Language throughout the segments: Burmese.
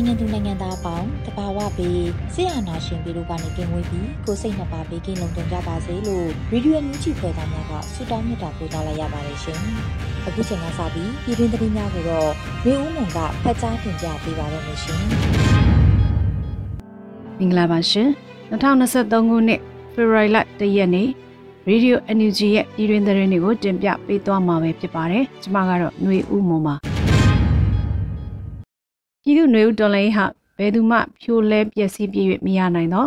န်မာနိုင်ငံသူနိုင်ငံသားအပေါင်းတဘာဝပေးဆရာနာရှင်ပြည်တို့ကနေကင်းဝေးပြီးကိုစိတ်နှစ်ပါးပေးကင်းလုံခြုံကြပါစေလို့ရေဒီယိုမြူးချီဖွယ်သားများကဆုတောင်းမြတ်တာပို့သလိုက်ရပါတယ်ရှင်။အခုချိန်ကစပြီးပြည်တွင်းသတင်းများကိုတော့မျိုးဦးမွန်ကဖတ်ကြားတင်ပြပေးပါရမရှင်။မင်္ဂလာပါရှင်။2023ခုနှစ်ဖေဖော်ဝါရီလ1ရက်နေ့ရေဒီယို NUG ရဲ့ပြည်တွင်းသတင်းတွေကိုတင်ပြပေးသွားမှာပဲဖြစ်ပါတယ်။ကျွန်မကတော့ຫນွေဦးမွန်ပါ။ ပြည်သူ့နေဦးတော်လိုင်းဟာဘယ်သူမှဖြိုလဲပျက်စီးပြည့်၍မရနိုင်သော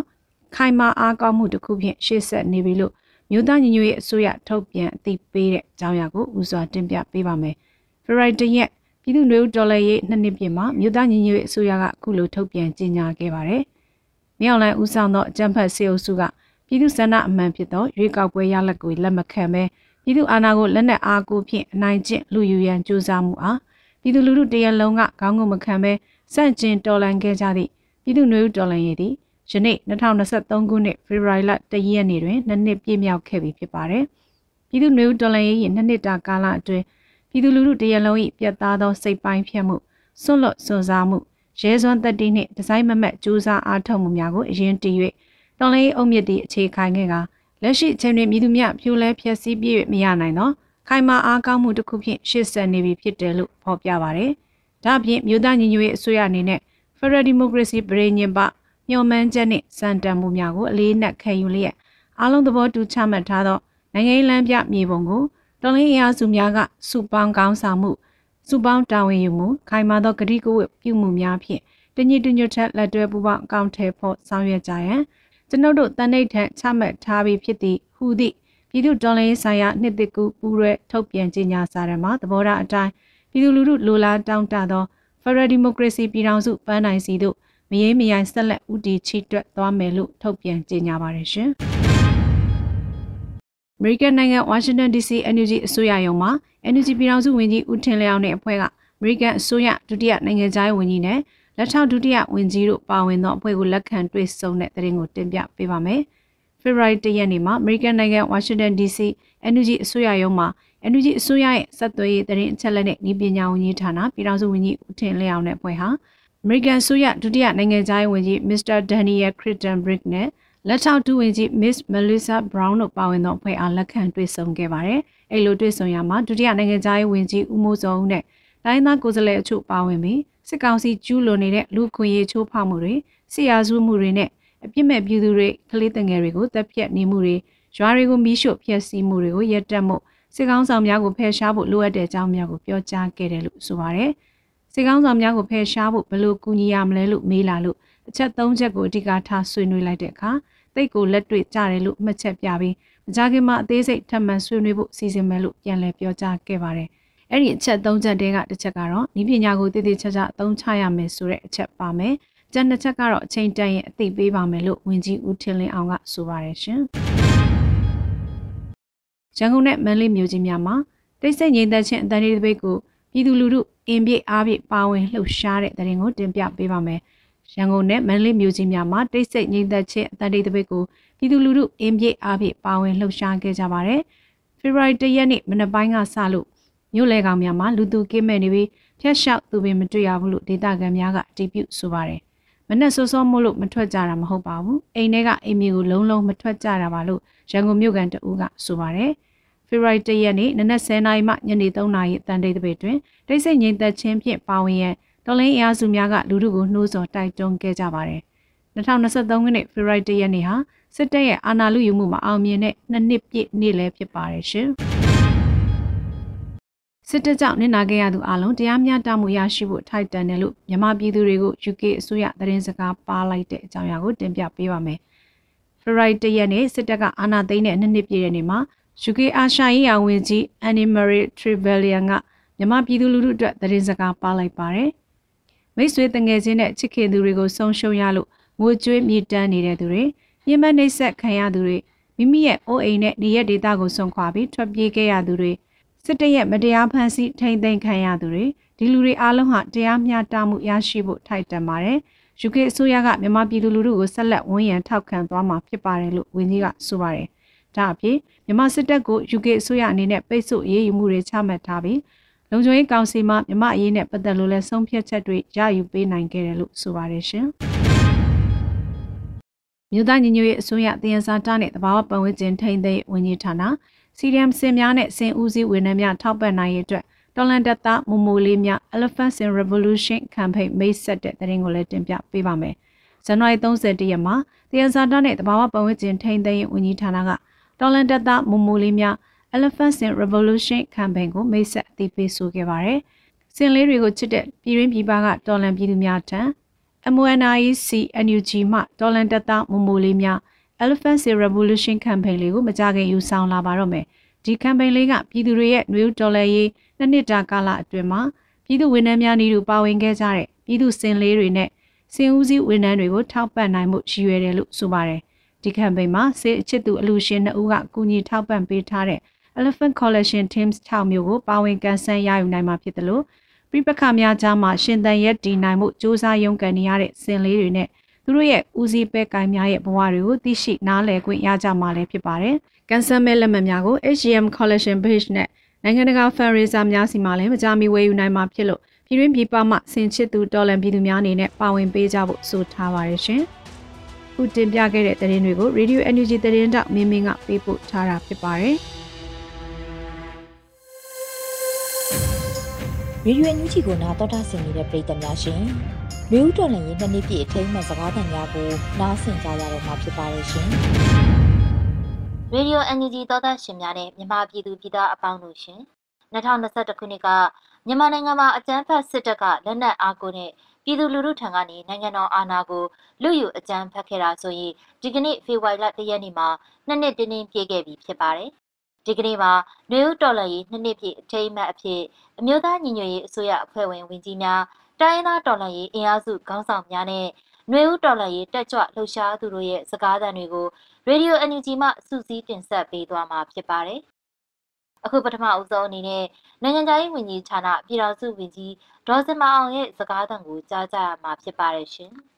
ခိုင်မာအားကောင်းမှုတစ်ခုဖြင့်ရှေ့ဆက်နေပြီလို့မြို့သားညီညွတ်ရေးအစိုးရထုတ်ပြန်အသိပေးတဲ့အကြောင်းအရာကိုဦးစွာတင်ပြပေးပါမယ်။ Friday ရက်ပြည်သူ့နေဦးတော်လိုင်းရဲ့နှစ်နှစ်ပြည့်မှာမြို့သားညီညွတ်ရေးအစိုးရကအခုလိုထုတ်ပြန်ကြေညာခဲ့ပါတယ်။မြောက်လိုင်းဦးဆောင်သောအကြံဖတ်စေအုပ်စုကပြည်သူ့ဆန္ဒအမှန်ဖြစ်သောရွေးကောက်ပွဲရလဒ်ကိုလက်မခံဘဲပြည်သူအာဏာကိုလက်နက်အားကိုဖြင့်အနိုင်ကျင့်လူယူရန်ကြိုးစားမှုအား ပြည်သူလူထုတရက်လုံးကခေါင်းကိုမခံဘဲစန့်ကျင်တော်လှန်ခဲ့ကြသည့်ပြည်သူ့နှွေးတော်လှန်ရေးသည်ယနေ့2023ခုနှစ်ဖေဖော်ဝါရီလ1ရက်နေ့တွင်နှစ်နှစ်ပြည့်မြောက်ခဲ့ပြီဖြစ်ပါတယ်။ပြည်သူ့နှွေးတော်လှန်ရေး၏နှစ်နှစ်တာကာလအတွင်းပြည်သူလူထုတရက်လုံး၏ပြတ်သားသောစိတ်ပိုင်းဖြတ်မှုစွန့်လွတ်စွန့်စားမှုရဲစွမ်းတက်တီနှင့်ဒီဇိုင်းမမတ်ကြိုးစားအားထုတ်မှုများကိုအရင်တည်၍တော်လှန်ရေးအုပ်မြစ်သည့်အခြေခံခဲ့ကလက်ရှိချိန်တွင်မြည်သူများဖြိုလဲဖျက်ဆီးပြည့်မရနိုင်သော ခိုင်မာအားကောင်းမှုတစ်ခုဖြင့်ရှေ့ဆက်နေပြီဖြစ်တယ်လို့ဖော်ပြပါရတယ်။ဒါ့အပြင်မြို့သားညီညွတ်ရေးအစိုးရအနေနဲ့ Federal Democracy ပြည်ညင်ပမျှော်မှန်းချက်နှင့်စံတန်မှုများကိုအလေးနက်ခံယူလျက်အားလုံးသဘောတူချမှတ်ထားသောနိုင်ငံရေးလမ်းပြမြေပုံကိုတော်လှန်ရေးအားစုများကစုပေါင်းကောင်းဆောင်မှုစုပေါင်းတာဝန်ယူမှုခိုင်မာသောကတိကဝတ်ပြုမှုများဖြင့်တညီတညွတ်ထက်လက်တွဲပူးပေါင်းအကောင့်ထဲဖို့ဆောင်ရွက်ကြရန်ကျွန်ုပ်တို့တန်ဋိဌာန်ချမှတ်ထားပြီးဖြစ်သည့်ဟူသည့် ပြည်သူတော်လှန်ရေးဆိုင်ရာနှစ်သက်ကူပူးရဲထုတ်ပြန်ကြေညာစာရမှာသဘောထားအတိုင်းပြည်သူလူထုလိုလားတောင်းတသော Federal Democracy ပြည်ထောင်စုပန်းနိုင်စီတို့မရေမရိုင်ဆက်လက်ဦးတည်ချီတွက်သွားမယ်လို့ထုတ်ပြန်ကြေညာပါတယ်ရှင်။ American နိုင်ငံ Washington DC NUG အစိုးရရုံးမှာ NUG ပြည်ထောင်စုဝန်ကြီးဦးထင်လျောင်းနဲ့အဖွဲ့က American အစိုးရဒုတိယနိုင်ငံခြားရေးဝန်ကြီးနဲ့လက်ထောက်ဒုတိယဝန်ကြီးတို့ပါဝင်သောအဖွဲ့ကိုလက်ခံတွေ့ဆုံတဲ့တဲ့ရင်ကိုတင်ပြပေးပါမယ်။ February 1ရက်နေ့မှာ American နိုင်ငံ Washington DC NUG အစိုးရရုံးမှာ NUG အစိုးရရဲ့ဆက်သွယ်ရေးသတင်းအချက်အလက်နဲ့ဤပညာဝန်ကြီးဌာနပြည်ထောင်စုဝန်ကြီးဦးထင်လျောင်းနဲ့အဖွဲ့ဟာ American အစိုးရဒုတိယနိုင်ငံခြားရေးဝန်ကြီး Mr. Daniel Crittenbrick နဲ့လက်ထောက်ဒုဝန်ကြီး Miss Melissa Brown တို့ပါဝင်သောအဖွဲ့အားလက်ခံတွေ့ဆုံခဲ့ပါတယ်။အဲ့လိုတွေ့ဆုံရမှာဒုတိယနိုင်ငံခြားရေးဝန်ကြီးဦးမိုးစောဦးနဲ့တိုင်းသားကိုယ်စားလှယ်အချို့ပါဝင်ပြီးစစ်ကောင်စီကျူးလွန်နေတဲ့လူခွင့်ရေးချိုးဖောက်မှုတွေဆီယာစုမှုတွေနဲ့ အပြစ်မဲ့ပြည်သူတွေကလေးတငယ်တွေကိုတပ်ဖြတ်နေမှုတွေရွာတွေကိုမီးရှို့ဖျက်ဆီးမှုတွေကိုရပ်တန့်မှုစစ်ကောင်းဆောင်များကိုဖယ်ရှားဖို့လိုအပ်တဲ့အကြောင်းများကိုပြောကြားခဲ့တယ်လို့ဆိုပါတယ်။စစ်ကောင်းဆောင်များကိုဖယ်ရှားဖို့ဘယ်လိုကူညီရမလဲလို့မေးလာလို့အချက်၃ချက်ကိုအဓိကထားဆွေးနွေးလိုက်တဲ့အခါတိတ်ကိုလက်တွေ့ကြတယ်လို့မှတ်ချက်ပြပြီးမကြခင်မှာအသေးစိတ်ထပ်မံဆွေးနွေးဖို့စီစဉ်မယ်လို့ပြန်လည်ပြောကြားခဲ့ပါတယ်။အဲ့ဒီအချက်၃ချက်တည်းကတစ်ချက်ကတော့ဤပညာကိုတည်တည်ချာချာအသုံးချရမယ်ဆိုတဲ့အချက်ပါမယ်။ ကျန်တစ်ချက်ကတော့အချိန်တန်ရင်အသိပေးပါမယ်လို့ဝန်ကြီးဦးထင်းလင်းအောင်ကဆိုပါတယ်ရှင်။ရန်ကုန်နဲ့မန္တလေးမြို့ကြီးများမှာတိတ်ဆိတ်ငြိမ်သက်ခြင်းအတန်းလေးတစ်ပိတ်ကိုပြည်သူလူထုအင်ပြည့်အားပြည့်ပါဝင်လှုပ်ရှားတဲ့တဲ့ရင်ကိုတင်ပြပေးပါမယ်။ရန်ကုန်နဲ့မန္တလေးမြို့ကြီးများမှာတိတ်ဆိတ်ငြိမ်သက်ခြင်းအတန်းလေးတစ်ပိတ်ကိုပြည်သူလူထုအင်ပြည့်အားပြည့်ပါဝင်လှုပ်ရှားခဲ့ကြပါတယ်။ဖေဖော်ဝါရီ၁ရက်နေ့မနက်ပိုင်းကစလို့မြို့လေကောင်များမှာလူသူကင်းမဲ့နေပြီးဖျက်လျှောက်သူပင်မတွေ့ရဘူးလို့ဒေသခံများကအတည်ပြုဆိုပါတယ်။မ နက်စောစောမို့လို့မထွက်ကြတာမဟုတ်ပါဘူး။အိမ်ထဲကအိမ်မျိုးကိုလုံးလုံးမထွက်ကြတာပါလို့ရန်ကုန်မြို့ကန်တအူးကဆိုပါတယ်။ဖေဖော်ဝါရီ၁ရက်နေ့နနက်10:00နာရီမှညနေ3:00နာရီတန်တိတ်တပိတ်တွင်တိတ်ဆိတ်ငြိမ်သက်ခြင်းဖြင့်ပါဝင်ရန်တော်လင်းအင်အားစုများကလူထုကိုနှိုးဆော်တိုက်တွန်းခဲ့ကြပါတယ်။2023ခုနှစ်ဖေဖော်ဝါရီ၁ရက်နေ့ဟာစစ်တပ်ရဲ့အာဏာလုယူမှုမှာအောင်မြင်တဲ့နှစ်နှစ်ပြည့်နေ့လည်းဖြစ်ပါတယ်ရှင်။ စစ်တပ်ကြောင့်နစ်နာခဲ့ရသူအလုံးတရားမျှတမှုရရှိဖို့ထိုက်တန်တယ်လို့မြန်မာပြည်သူတွေကို UK အစိုးရသတင်းစကားပါလိုက်တဲ့အကြောင်းအရာကိုတင်ပြပေးပါမယ်။ဖေဖော်ဝါရီ၁ရက်နေ့စစ်တပ်ကအာဏာသိမ်းတဲ့နှစ်နှစ်ပြည့်တဲ့နေ့မှာ UK အာရှရေးရာဝန်ကြီး Annie Marie Trevelyan ကမြန်မာပြည်သူလူထုအတွက်သတင်းစကားပါလိုက်ပါတယ်။မိတ်ဆွေတငယ်ချင်းနဲ့ချစ်ခင်သူတွေကိုဆုံးရှုံးရလို့ငိုကြွေးမြည်တမ်းနေတဲ့သူတွေညှဉ်းပန်းနှိပ်စက်ခံရသူတွေမိမိရဲ့အိုးအိမ်နဲ့နေရက်ဒေသကိုဆုံးခွာပြီးထွက်ပြေးခဲ့ရသူတွေ စစ်တပ်ရဲ့မတရားဖမ်းဆီးထိန်သိမ်းခံရသူတွေဒီလူတွေအားလုံးဟာတရားမျှတမှုရရှိဖို့ထိုက်တန်ပါတယ်။ UK အစိုးရကမြန်မာပြည်သူလူထုကိုဆက်လက်ဝန်ရံထောက်ခံသွားမှာဖြစ်ပါတယ်လို့ဝန်ကြီးကဆိုပါတယ်။ဒါအပြင်မြန်မာစစ်တပ်ကို UK အစိုးရအနေနဲ့ပိတ်ဆို့အရေးယူမှုတွေချမှတ်ထားပြီးလုံခြုံရေးကောင်စီမှမြန်မာအရေးနဲ့ပတ်သက်လို့လည်းဆုံးဖြတ်ချက်တွေရယူပေးနိုင်ခဲ့တယ်လို့ဆိုပါတယ်ရှင်။မြို့သားညီညွတ်ရေးအစိုးရတည်ရစာတနဲ့တဘာဝပတ်ဝန်းကျင်ထိန်းသိမ်းဝန်ကြီးဌာန CDM စင်များနဲ့စင်ဦးစီးဝန်ထမ်းများထောက်ပံ့နိုင်ရေးအတွက်တော်လန်တက်သားမူမူလေးများ Elephants in Revolution campaign မိတ်ဆက်တဲ့သတင်းကိုလည်းတင်ပြပေးပါမယ်။ဇန်နဝါရီ31ရက်မှာတည်ရစာတနဲ့တဘာဝပတ်ဝန်းကျင်ထိန်းသိမ်းဝန်ကြီးဌာနကတော်လန်တက်သားမူမူလေးများ Elephants in Revolution campaign ကိုမိတ်ဆက်အသိပေးဆိုခဲ့ပါတယ်။စင်လေးတွေကိုချစ်တဲ့ပြည်ရင်းပြည်ပကတော်လန်ပြည်သူများထံ MONIC NUG မှဒေါ်လန်တက်သားမမိုလေးများ Elephant Sea Revolution Campaign လေးကိုမကြခင်ယူဆောင်လာပါတော့မယ်။ဒီ campaign လေးကပြည်သူတွေရဲ့နှွေဦးဒေါ်လာရေးနှစ်နှစ်တာကာလအတွင်းမှာပြည်သူဝန်ထမ်းများနေတူပါဝင်ခဲ့ကြတဲ့ပြည်သူစင်လေးတွေနဲ့စင်ဦးစီးဝန်ထမ်းတွေကိုထောက်ပံ့နိုင်မှုရည်ရွယ်တယ်လို့ဆိုပါတယ်။ဒီ campaign မှာစေအချစ်သူအလူရှင်နှစ်ဦးကကူညီထောက်ပံ့ပေးထားတဲ့ Elephant Collection Teams 6မျိုးကိုပါဝင်ကန်ဆယ်ရယူနိုင်မှာဖြစ်တယ်လို့ပြပခများကြားမှာရှင်သန်ရက်တည်နိုင်မှုစ조사ရုံးကန်နေရတဲ့စင်လေးတွေနဲ့ သူတို့ရဲ့ဦးစီးပဲကိုင်များရဲ့ဘဝတွေကိုသိရှိနားလည်ခွင့်ရကြမှာလည်းဖြစ်ပါတယ်။ကန်ဆယ်မဲလက်မှတ်များကို HGM Collection Page နဲ့နိုင်ငံတကာ fundraiser များစီမှာလည်းမကြမီဝယ်ယူနိုင်မှာဖြစ်လို့ပြည်တွင်းပြည်ပမှဆင်ချစ်သူတော်လန်ပြည်သူများအနေနဲ့ပါဝင်ပေးကြဖို့ဆိုထားပါတယ်ရှင်။ခုတင်ပြခဲ့တဲ့သတင်းတွေကို Radio Energy သတင်းတောက်မင်းမင်းကပေးပို့ထားတာဖြစ်ပါတယ်။ ရေရွယ်ညူးချီကိုနာတော်တာဆင်နေတဲ့ပြည်သူများရှင်မြူးတော်လည်းရင်နှစ်နှစ်ပြည့်အထိမ်းမှန်စကားသံများကိုနားဆင်ကြရတော့မှာဖြစ်ပါရဲ့ရှင်ရေဒီယို NUG သောသားရှင်များနဲ့မြန်မာပြည်သူပြည်သားအပေါင်းတို့ရှင်2021ခုနှစ်ကမြန်မာနိုင်ငံမှာအကြမ်းဖက်စစ်တပ်ကလက်နက်အားကိုနဲ့ပြည်သူလူထုထံကနေနိုင်ငံတော်အာဏာကိုလူယူအကြမ်းဖက်ခဲ့တာဆိုရင်ဒီကနေ့ဖေဖော်ဝါရီလ၁ရက်နေ့မှာနှစ်နှစ်တင်းတင်းပြည့်ခဲ့ပြီဖြစ်ပါတယ် ဒီကနေ့မှာနွေဦးတော်လှန်ရေးနှစ်နှစ်ပြည့်အထိမ်းအမှတ်အဖြစ်အမျိုးသားညီညွတ်ရေးအစိုးရအဖွဲ့ဝင်ဝင်ကြီးများတိုင်းရင်းသားတော်လှန်ရေးအင်အားစုခေါင်းဆောင်များနဲ့နွေဦးတော်လှန်ရေးတက်ကြွလှုပ်ရှားသူတို့ရဲ့စကားသံတွေကိုရေဒီယို NUG မှစူးစီးတင်ဆက်ပေးသွားမှာဖြစ်ပါတယ်။အခုပထမအဦးဆုံးအနေနဲ့နိုင်ငံခြားရေးဝန်ကြီးဌာနပြည်ထောင်စုဝန်ကြီးဒေါ်စင်မအောင်ရဲ့စကားသံကိုကြားကြရမှာဖြစ်ပါတယ်ရှင်။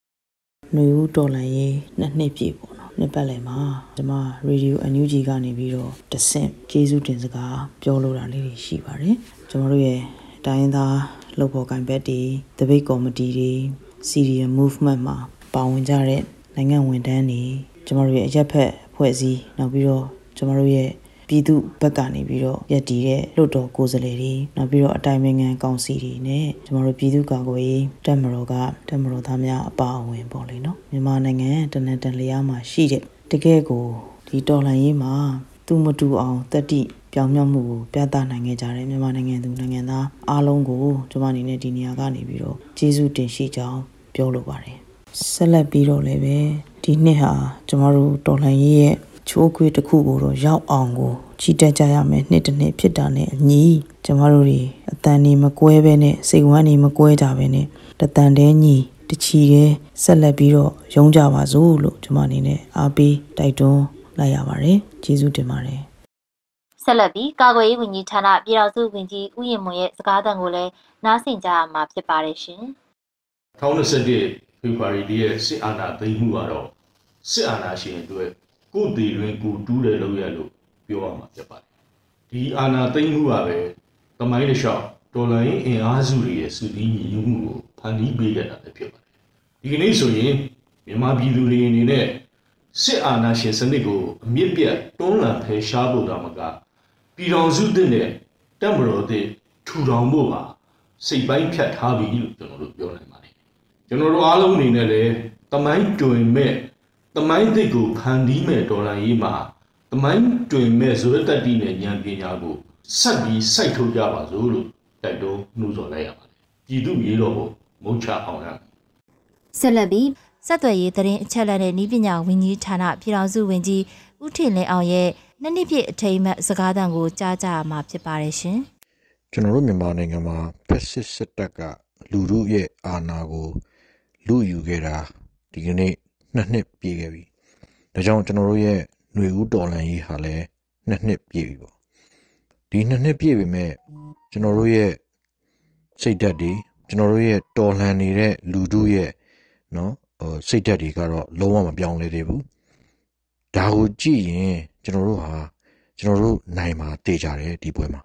နွေဦးတော်လှန်ရေးနှစ်နှစ်ပြည့်ပေါ့နော်နှစ်ပတ်လည်မှာကျွန်မရေဒီယို NUG ကနေပြီးတော့တဆင့်ကျေးဇူးတင်စကားပြောလိုတာလေးတွေရှိပါတယ်ကျွန်တော်တို့ရဲ့တိုင်းရင်းသားလုပ်ဖော်ကိုင်ဘက်တွေတပိတ်ကော်မတီတွေ CDM movement မှာပါဝင်ကြတဲ့နိုင်ငံဝန်ထမ်းတွေကျွန်တော်တို့ရဲ့အရက်ဖက်ဖွဲ့စည်းနောက်ပြီးတော့ကျွန်တော်တို့ရဲ့ ပြည်သူဘက်ကနေပြီးတော့ရည်တည်တဲ့လွတ်တော်ကိုယ်စားလှယ်တွေနောက်ပြီးတော့အတိုင်းအငံကောင်စီတွေနဲ့ကျွန်တော်တို့ပြည်သူ့ကာကွယ်ရေးတပ်မတော်ကတပ်မတော်သားများအပါအဝင်ပေါ့လေနော်မြန်မာနိုင်ငံတနင်္တန်လျားမှာရှိတဲ့တကယ်ကိုဒီတော်လှန်ရေးမှာသူမတူအောင်တတိပြောင်းမြောက်မှုကိုပြသနိုင်ခဲ့ကြတယ်မြန်မာနိုင်ငံသူနိုင်ငံသားအားလုံးကိုကျွန်မအနေနဲ့ဒီနေရာကနေပြီးတော့ကျေးဇူးတင်ရှိကြောင်းပြောလိုပါတယ်ဆက်လက်ပြီးတော့လည်းပဲဒီနှစ်ဟာကျွန်တော်တို့တော်လှန်ရေးရဲ့ ချိုးခွေးတစ်ခုကိုတော့ရောက်အောင်ကိုချီတက်ကြရမယ်နှစ်တစ်နှစ်ဖြစ်တာနဲ့အညီကျမတို့တွေအတန်နေမကွဲပဲနဲ့စိတ်ဝမ်းနေမကွဲကြပဲနဲ့တတန်တဲညီတချီတဲ့ဆက်လက်ပြီးတော့ရုံးကြပါစို့လို့ကျမအနေနဲ့အားပေးတိုက်တွန်းလိုက်ရပါတယ်ကျေးဇူးတင်ပါတယ်ဆက်လက်ပြီးကာကွယ်ရေးဝန်ကြီးဌာနပြည်ထောင်စုဝန်ကြီးဦးရင်မွန်ရဲ့စကားသံကိုလည်းနားဆင်ကြရမှာဖြစ်ပါတယ်ရှင်2021ဖေဖော်ဝါရီလရဲ့စစ်အာဏာသိမ်းမှုကတော့စစ်အာဏာရှင်အတွက် ကိုယ်တည်တွင်ကိုတူးတယ်လို့ရလို့ပြောရမှာဖြစ်ပါတယ်ဒီအာဏာသိမ်းမှုကပဲတမိုင်းတစ်လျှောက်တော်လှန်ရေးအင်အားစုတွေရဲ့စုစည်းညီညွတ်မှုကိုဖန်တီးပေးခဲ့တာလည်းဖြစ်ပါတယ်ဒီကနေ့ဆိုရင်မြန်မာပြည်သူတွေအနေနဲ့စစ်အာဏာရှင်စနစ်ကိုအမြင့်ပြတ်တွန်းလှန်ဖယ်ရှားဖို့တောင်မကပြည်တော်စုတဲ့နဲ့တက်မတော်တဲ့ထူထောင်ဖို့ပါစိတ်ပိုင်းဖြတ်ထားပြီလို့ကျွန်တော်တို့ပြောနိုင်ပါတယ်ကျွန်တော်တို့အားလုံးအနေနဲ့လည်းတမိုင်းတွင်မဲ့ တမိုင်းသစ်ကိုဖန်တီးမဲ့ဒေါ်လာရေးမှာတမိုင်းတွင်မဲ့ဇွဲတက်တီနဲ့ဉာဏ်ပညာကိုဆက်ပြီးစိုက်ထုတ်ကြပါစို့လို့တိုက်တွန်းနှိုးဆော်လိုက်ရပါတယ်ပြည်သူရေတော်ကိုမုတ်ချအောင်ရဆက်လက်ပြီးဆက်သွယ်ရေးသတင်းအချက်အလက်နဲ့ဤပညာဝန်ကြီးဌာနပြည်ထောင်စုဝန်ကြီးဦးထင်လင်းအောင်ရဲ့နှစ်နှစ်ပြည့်အထိမ်းအမှတ်စကားသံကိုကြားကြရမှာဖြစ်ပါတယ်ရှင်။ကျွန်တော်တို့မြန်မာနိုင်ငံမှာဖက်စစ်စစ်တပ်ကလူမှုရဲ့အာဏာကို လူယူခဲ့တာဒီကနေ့ နှစ်နှစ်ပြည့်ခဲ့ပြီ။ဒါကြောင့်ကျွန်တော်တို့ရဲ့ຫນွေဦးတော်လှန်ရေးဟာလည်းနှစ်နှစ်ပြည့်ပြီပေါ့။ဒီနှစ်နှစ်ပြည့်ပြီမဲ့ကျွန်တော်တို့ရဲ့စိတ်ဓာတ်တွေကျွန်တော်တို့ရဲ့တော်လှန်နေတဲ့လူမှုရဲ့နော်စိတ်ဓာတ်တွေကတော့လုံးဝမပြောင်းလဲသေးဘူးဒါကိုကြည့်ရင်ကျွန်တော်တို့ဟာကျွန်တော်တို့နိုင်မှာတည်ကြတယ်ဒီပွဲမှာ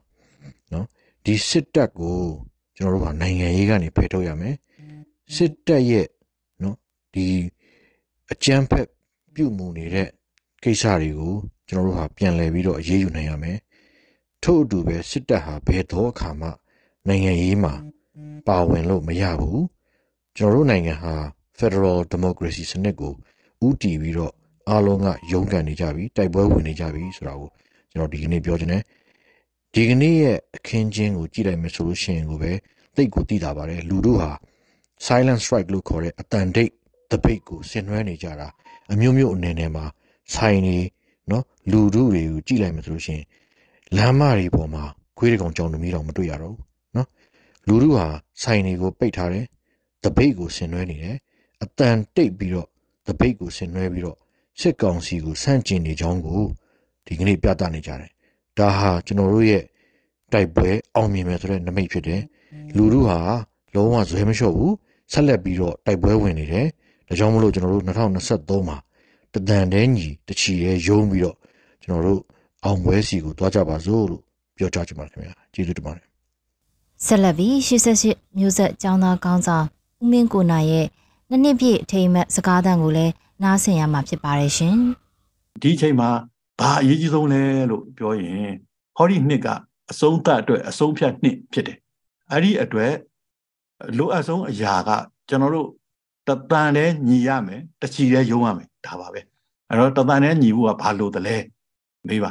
နော်ဒီစစ်တပ်ကိုကျွန်တော်တို့ဟာနိုင်ငံရေးကနေဖယ်ထုတ်ရမယ်စစ်တပ်ရဲ့နော်ဒီ အကြမ်းဖက်ပြုမှုနေတဲ့ကိစ္စတွေကိုကျွန်တော်တို့ဟာပြန်လည်ပြီးတော့အရေးယူနိုင်ရမယ်ထို့အတူပဲစစ်တပ်ဟာဘယ်တော့အခါမှနိုင်ငံရေးမှာပါဝင်လို့မရဘူးကျွန်တော်တို့နိုင်ငံဟာ Federal Democracy စနစ်ကိုဥတီပြီးတော့အားလုံးကရုန်းကန်နေကြပြီတိုက်ပွဲဝင်နေကြပြီဆိုတာကိုကျွန်တော်ဒီကနေ့ပြောချင်တယ်ဒီကနေ့ရဲ့အခင်းချင်းကိုကြည့်လိုက်မယ်ဆိုလို့ရှိရင်ကိုပဲသိကိုသိတာပါတယ်လူတို့ဟာ silent strike လို့ခေါ်တဲ့အတန်တိတ် တပိတ်ကိုဆင်နွှဲနေကြတာအမျိုးမျိုးအနေနဲ့မှာဆိုင်နေနော်လူတို့တွေကိုကြည့်လိုက်မယ်ဆိုလို့ရှိရင်လမ်းမတွေပေါ်မှာခွေးတကောင်ကြောင်တမီးတော်မတွေ့ရတော့ဘူးနော်လူတို့ဟာဆိုင်တွေကိုပိတ်ထားတယ်တပိတ်ကိုဆင်နွှဲနေတယ်အတန်တိတ်ပြီးတော့တပိတ်ကိုဆင်နွှဲပြီးတော့စစ်ကောင်စီကိုဆန့်ကျင်နေကြောင်းကိုဒီကနေ့ပြသနေကြတယ်။ဒါဟာကျွန်တော်တို့ရဲ့တိုက်ပွဲအောင်မြင်မယ်ဆိုတဲ့နမိတ်ဖြစ်တယ်။လူတို့ဟာလုံးဝဇွဲမလျှော့ဘူးဆက်လက်ပြီးတော့တိုက်ပွဲဝင်နေတယ်။ ဒါကြောင့်မလို့ကျွန်တော်တို့2023မှာတဒန်တဲညီတချီရဲယုံပြီးတော့ကျွန်တော်တို့အောင်ပွဲစီကိုတွားကြပါစို့လို့ပြောကြားချင်ပါတယ်ခင်ဗျာ။ကျေးဇူးတင်ပါတယ်။ဆက်လက်ပြီး88မျိုးဆက်ចောင်းသားကောင်းဆောင်ဦးမင်းကိုနာရဲ့နှစ်နှစ်ပြည့်အထိမ်းအမှတ်စကားသံကိုလည်းနားဆင်ရမှာဖြစ်ပါတယ်ရှင်။ဒီအချိန်မှာဘာအရေးကြီးဆုံးလဲလို့ပြောရင်ဟောဒီနှစ်ကအဆုံးသတ်အတွက်အဆုံးဖြတ်နှစ်ဖြစ်တယ်။အဲ့ဒီအတွက်လိုအပ်ဆုံးအရာကကျွန်တော်တို့ တပန်နဲ့ညီရမယ်တချီနဲ့ယုံရမယ်ဒါပါပဲအဲ့တော့တပန်နဲ့ညီဖို့ကဘာလို့တလဲမေးပါ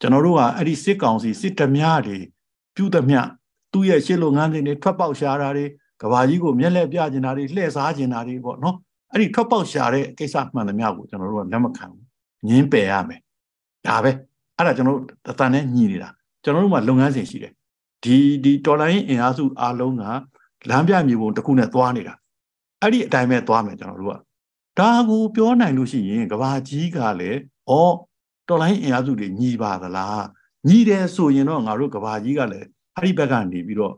ကျွန်တော်တို့ကအဲ့ဒီစစ်ကောင်စီစစ်ဓမြတွေပြုသမျှသူ့ရဲ့ရှစ်လုံငန်းတွေထွက်ပေါက်ရှာတာတွေကဘာကြီးကိုမျက်လက်ပြကျင်တာတွေလှည့်စားကျင်တာတွေပေါ့နော်အဲ့ဒီထွက်ပေါက်ရှာတဲ့ကိစ္စမှန်သမျှကိုကျွန်တော်တို့ကလက်မခံဘူးငင်းပယ်ရမယ်ဒါပဲအဲ့ဒါကျွန်တော်တို့အတန်နဲ့ညီနေတာကျွန်တော်တို့မှာလုပ်ငန်းစဉ်ရှိတယ်ဒီဒီတော်လိုင်းအင်အားစုအားလုံးကလမ်းပြမြေပုံတစ်ခုနဲ့သွားနေတာ အဲ့ဒီအတိုင်းပဲသွားမယ်ကျွန်တော်တို့ကဒါကိုပြောနိုင်လို့ရှိရင်ကဘာကြီးကလည်းဩတော်လိုင်းအင်အားစုတွေညီပါသလားညီတယ်ဆိုရင်တော့ငါတို့ကဘာကြီးကလည်းအဲ့ဒီဘက်ကနေပြီးတော့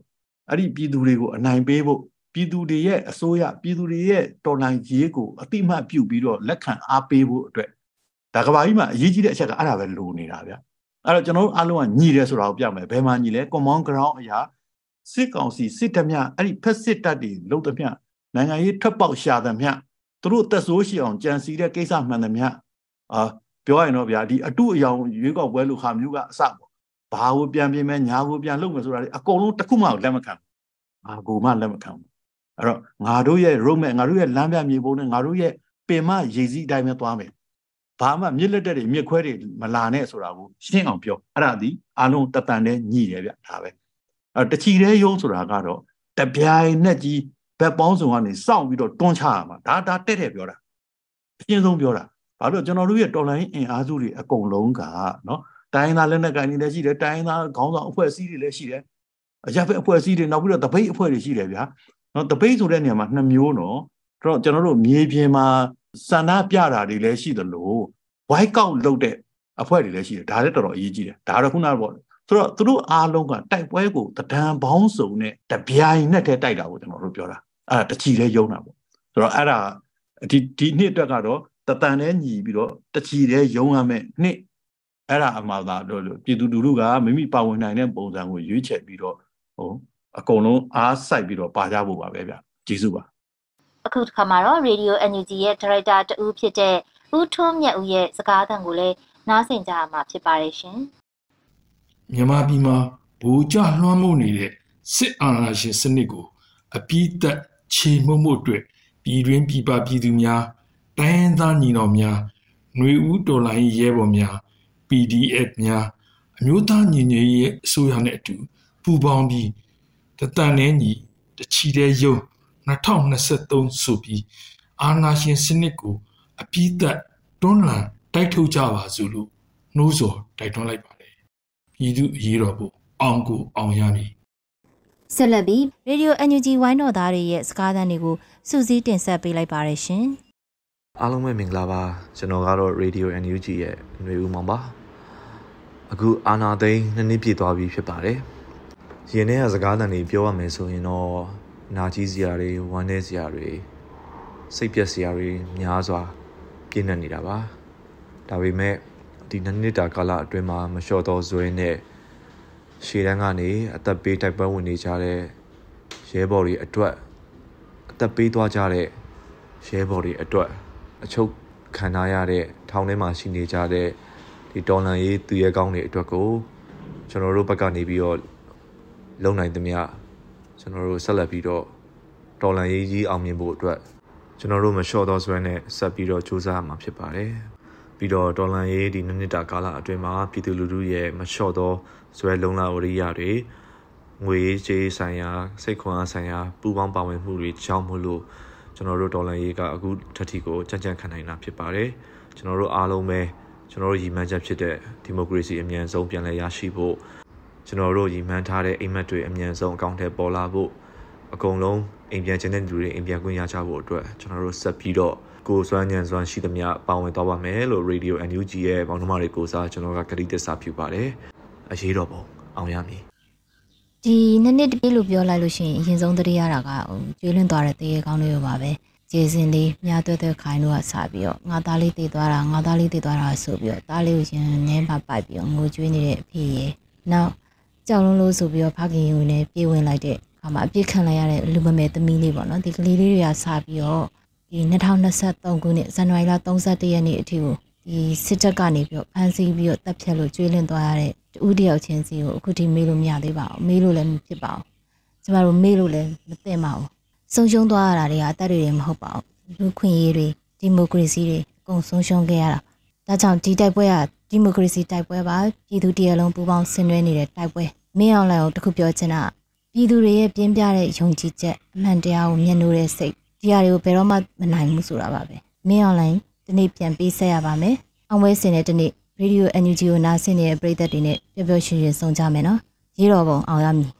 အဲ့ဒီပြည်သူတွေကိုအနိုင်ပေးဖို့ပြည်သူတွေရဲ့အစိုးရပြည်သူတွေရဲ့တော်လှန်ရေးကိုအတိမတ်ပြုပြီးတော့လက်ခံအားပေးဖို့အတွက်ဒါကဘာကြီးမှာအရေးကြီးတဲ့အချက်ကအဲ့ဒါပဲလိုနေတာဗျအဲ့တော့ကျွန်တော်တို့အားလုံးကညီတယ်ဆိုတာကိုပြမယ်ဘယ်မှာညီလဲ common ground အရာစစ်ကောင်စီစစ်တမျှအဲ့ဒီဖက်စစ်တပ်တွေလုံးတမျှ နိုင်ငံရေးထွက်ပေါက်ရှာသမျှသူတို့သက်ဆိုးရှိအောင်ကြံစီတဲ့ကိစ္စမှန်သမျှအာပြောရရင်တော့ဗျာဒီအတုအယောင်ရွေးကောက်ပွဲလို့ခါမျိုးကအစပေါ့ဘာကိုပြန်ပြင်မယ်ညာကိုပြန်လုပ်မယ်ဆိုတာလေအကုန်လုံးတစ်ခုမှလက်မခံဘာကိုမှလက်မခံဘူးအဲ့တော့ငါတို့ရဲ့ roadmap ငါတို့ရဲ့လမ်းပြမြေပုံနဲ့ငါတို့ရဲ့ပင်မရေစီးအတိုင်းပဲသွားမယ်ဘာမှမြစ်လက်တက်တွေမြစ်ခွဲတွေမလာနဲ့ဆိုတာကိုရှင်းအောင်ပြောအဲ့ဒါဒီအလုံးတတန်နဲ့ညှိတယ်ဗျဒါပဲအဲ့တချီတဲ့ရုံးဆိုတာကတော့တပြိုင်နဲ့ကြီး ဘက်ပေါင်းစုံကနေစောင့်ပြီးတော့တွန်းချရမှာဒါဒါတက်တဲ့ပြောတာအရှင်းဆုံးပြောတာဘာလို့ကျွန်တော်တို့ရဲ့တော်လိုင်းအင်အားစုတွေအကုန်လုံးကနော်တိုင်းသားလက်နက်ကိုင်တွေလည်းရှိတယ်တိုင်းသားခေါင်းဆောင်အဖွဲ့အစည်းတွေလည်းရှိတယ်အရပ်ဘက်အဖွဲ့အစည်းတွေနောက်ပြီးတော့တပိတ်အဖွဲ့တွေရှိတယ်ဗျာနော်တပိတ်ဆိုတဲ့နေရာမှာနှစ်မျိုးနော်တော့ကျွန်တော်တို့မြေပြင်မှာစန္ဒပြတာတွေလည်းရှိသလိုဝိုက်ကောက်လုပ်တဲ့အဖွဲ့တွေလည်းရှိတယ်ဒါလည်းတော်တော်အရေးကြီးတယ်ဒါတော့ခုနကပေါ့ဆိုတော့သူတို့အားလုံးကတိုက်ပွဲကိုတဒံပေါင်းစုံနဲ့တပြိုင်နဲ့တည်းတိုက်တာကိုကျွန်တော်တို့ပြောတာ အဲ့ဒါတချီလေးယုံတာပေါ့ဆိုတော့အဲ့ဒါဒီဒီနှစ်အတွက်ကတော့တတန်နဲ့ညီပြီးတော့တချီလေးယုံရမယ်နှစ်အဲ့ဒါအမှားသာလို့ပြည်သူလူထုကမိမိပါဝင်နိုင်တဲ့ပုံစံကိုရွေးချယ်ပြီးတော့ဟိုအကုန်လုံးအားစိုက်ပြီးတော့ပါကြဖို့ပါပဲဗျကျေးဇူးပါအခုတစ်ခါမှာတော့ Radio NUG ရဲ့ဒါရိုက်တာတဦးဖြစ်တဲ့ဦးထွန်းမြတ်ဦးရဲ့စကားသံကိုလည်းနားဆင်ကြရမှာဖြစ်ပါတယ်ရှင်မြန်မာပြည်မှာဘူကြလွှမ်းမိုးနေတဲ့စစ်အာဏာရှင်စနစ်ကိုအပြည့်သက် ခြေမှုမှုအတွက်ပြည်တွင်းပြည်ပပြည်သူများတိုင်းသားညီတော်များຫນွေဦးတော်လိုင်းရဲဘော်များ PDF များအမျိုးသားညီညွတ်ရေးအစိုးရနဲ့အတူပူးပေါင်းပြီးတတန်နဲ့ညီတချီတဲ့ယုံ2023ဆိုပြီးအာဏာရှင်စနစ်ကိုအပြည့်သက်တွန်းလှန်တိုက်ထုတ်ကြပါစို့လို့နှိုးဆော်တိုက်တွန်းလိုက်ပါတယ်ပြည်သူအရေးတော်ပုံအောင်ကိုအောင်ရမည် ဆက်လက်ပြီးရေဒီယို NUG ဝိုင်းတော်သားတွေရဲ့စကားသံတွေကိုစူးစီးတင်ဆက်ပေးလိုက်ပါရရှင်အားလုံးပဲမင်္ဂလာပါကျွန်တော်ကတော့ Radio NUG ရဲ့ຫນွေဦးမောင်ပါအခုအာနာသိန်းနှစ်နှစ်ပြည့်သွားပြီဖြစ်ပါတယ်ရင်းနဲ့စကားသံတွေပြောရမယ်ဆိုရင်တော့နာကြီးစရာတွေဝမ်းနည်းစရာတွေစိတ်ပျက်စရာတွေများစွာပြည့်နေနေတာပါဒါပေမဲ့ဒီနှစ်နှစ်တာကာလအတွင်းမှာမလျှော့တော့ဇွဲနဲ့ ရှေ့တန်းကနေအသက်ပေးတိုက်ပွဲဝင်နေကြတဲ့ရဲဘော်တွေအတွက်အသက်ပေးသွားကြတဲ့ရဲဘော်တွေအတွက်အချုပ်ခံထားရတဲ့ထောင်ထဲမှာရှိနေကြတဲ့ဒီတော်လန်ရေးသူရဲကောင်းတွေအတွက်ကိုကျွန်တော်တို့ဘက်ကနေပြီးတော့လုံနိုင်သမျှကျွန်တော်တို့ဆက်လက်ပြီးတော့တော်လန်ရေးကြီးအောင်မြင်ဖို့အတွက်ကျွန်တော်တို့မလျှော့တော့ဆွဲနဲ့ဆက်ပြီးတော့စူးစမ်းမှာဖြစ်ပါတယ်ပြီးတော့ဒေါ်လာရေးဒီနှစ်နှစ်တာကာလအတွင်းမှာပြည်သူလူထုရဲ့မလျှော့သော ဇွဲလုံလာဝရိယတွေငွေရေးကြေးဆိုင်ရာစိတ်ခွန်အားဆိုင်ရာပူးပေါင်းပါဝင်မှုတွေကြောင့်မို့လို့ကျွန်တော်တို့ဒေါ်လာရေးကအခုထက်ထီကိုကြံ့ကြံ့ခံနိုင်တာဖြစ်ပါတယ်ကျွန်တော်တို့အားလုံးပဲကျွန်တော်တို့ရည်မှန်းချက်ဖြစ်တဲ့ဒီမိုကရေစီအမြန်ဆုံးပြန်လည်ရရှိဖို့ကျွန်တော်တို့ရည်မှန်းထားတဲ့အိမ်မက်တွေအမြန်ဆုံးအကောင့်ထဲပေါ်လာဖို့အကုန်လုံးအိမ်ပြန်ခြင်းတဲ့လူတွေအိမ်ပြန်ခွင့်ရကြဖို့အတွက်ကျွန်တော်တို့ဆက်ပြီးတော့ကိုစွမ်းညံစွမ်းရှိသမျှပါဝင်သွားပါမယ်လို့ Radio NUG ရဲ့ပေါင်းနှမတွေကိုစားကျွန်တော်ကကတိသစ္စာပြုပါတယ် အရေးတော်ပုံအောင်ရမည်ဒီနှစ်နှစ်တပြည့်လို့ပြောလိုက်လို့ရှိရင်အရင်ဆုံးတတိယတာကဟိုကျွေးလွင့်သွားတဲ့တရေကောင်းလေးရောပါပဲကျေစင်လေးမြားတွဲတွဲခိုင်းလို့ကစပြီးတော့ငါသားလေးတည်သွားတာငါသားလေးတည်သွားတာဆိုပြီးတော့သားလေးကိုရင်နင်းပါပိုက်ပြီးတော့ငိုကြွေးနေတဲ့အဖေရေနောက်ကြောက်လုံးလို့ဆိုပြီးတော့ဖခင်ယူနေပြေးဝင်လိုက်တဲ့အခါမှာအပြစ်ခံလိုက်ရတဲ့လူမမဲသမီးလေးပေါ့နော်ဒီကလေးလေးတွေကစပြီးတော့ဒီ2023ခုနှစ်ဇန်နဝါရီလ31ရက်နေ့အထိကို ဒီစစ်တပ်ကနေပြီးတော့ဖမ်းဆီးပြီးတော့တပ်ဖြတ်လို့ကျွေးလင်းသွားရတဲ့တူတယောက်ချင်းစီကိုအခုထိမေးလို့မရသေးပါဘူးမေးလို့လည်းမဖြစ်ပါဘူးကျမတို့မေးလို့လည်းမသိပါဘူးဆုံးရှုံးသွားရတာတွေကအသက်တွေမဟုတ်ပါဘူးလူခွင့်ရေးတွေဒီမိုကရေစီတွေအကုန်ဆုံးရှုံးခဲ့ရတာဒါကြောင့်ဒီတိုက်ပွဲကဒီမိုကရေစီတိုက်ပွဲပါပြည်သူတရလုံးပူးပေါင်းဆင်နွှဲနေတဲ့တိုက်ပွဲမင်းအောင်လှိုင်ကိုတခုပြောချင်တာပြည်သူတွေရဲ့ပြင်းပြတဲ့ယုံကြည်ချက်အမှန်တရားကိုမျက်နှာတဲ့စိတ်ဒီဟာတွေကိုဘယ်တော့မှမနိုင်ဘူးဆိုတာပါပဲမင်းအွန်လိုင်း ဒီနေ့ပြန်ပေးဆက်ရပါမယ်အောင်ဝဲစင်တဲ့ဒီနေ့ရေဒီယို NUG ကိုနားဆင်နေတဲ့ပရိသတ်တွေနဲ့ပျော်ပျော်ရွှင်ရွှင်ဆောင်ကြမယ်နော်ရေတော်ပုံအောင်ရမည်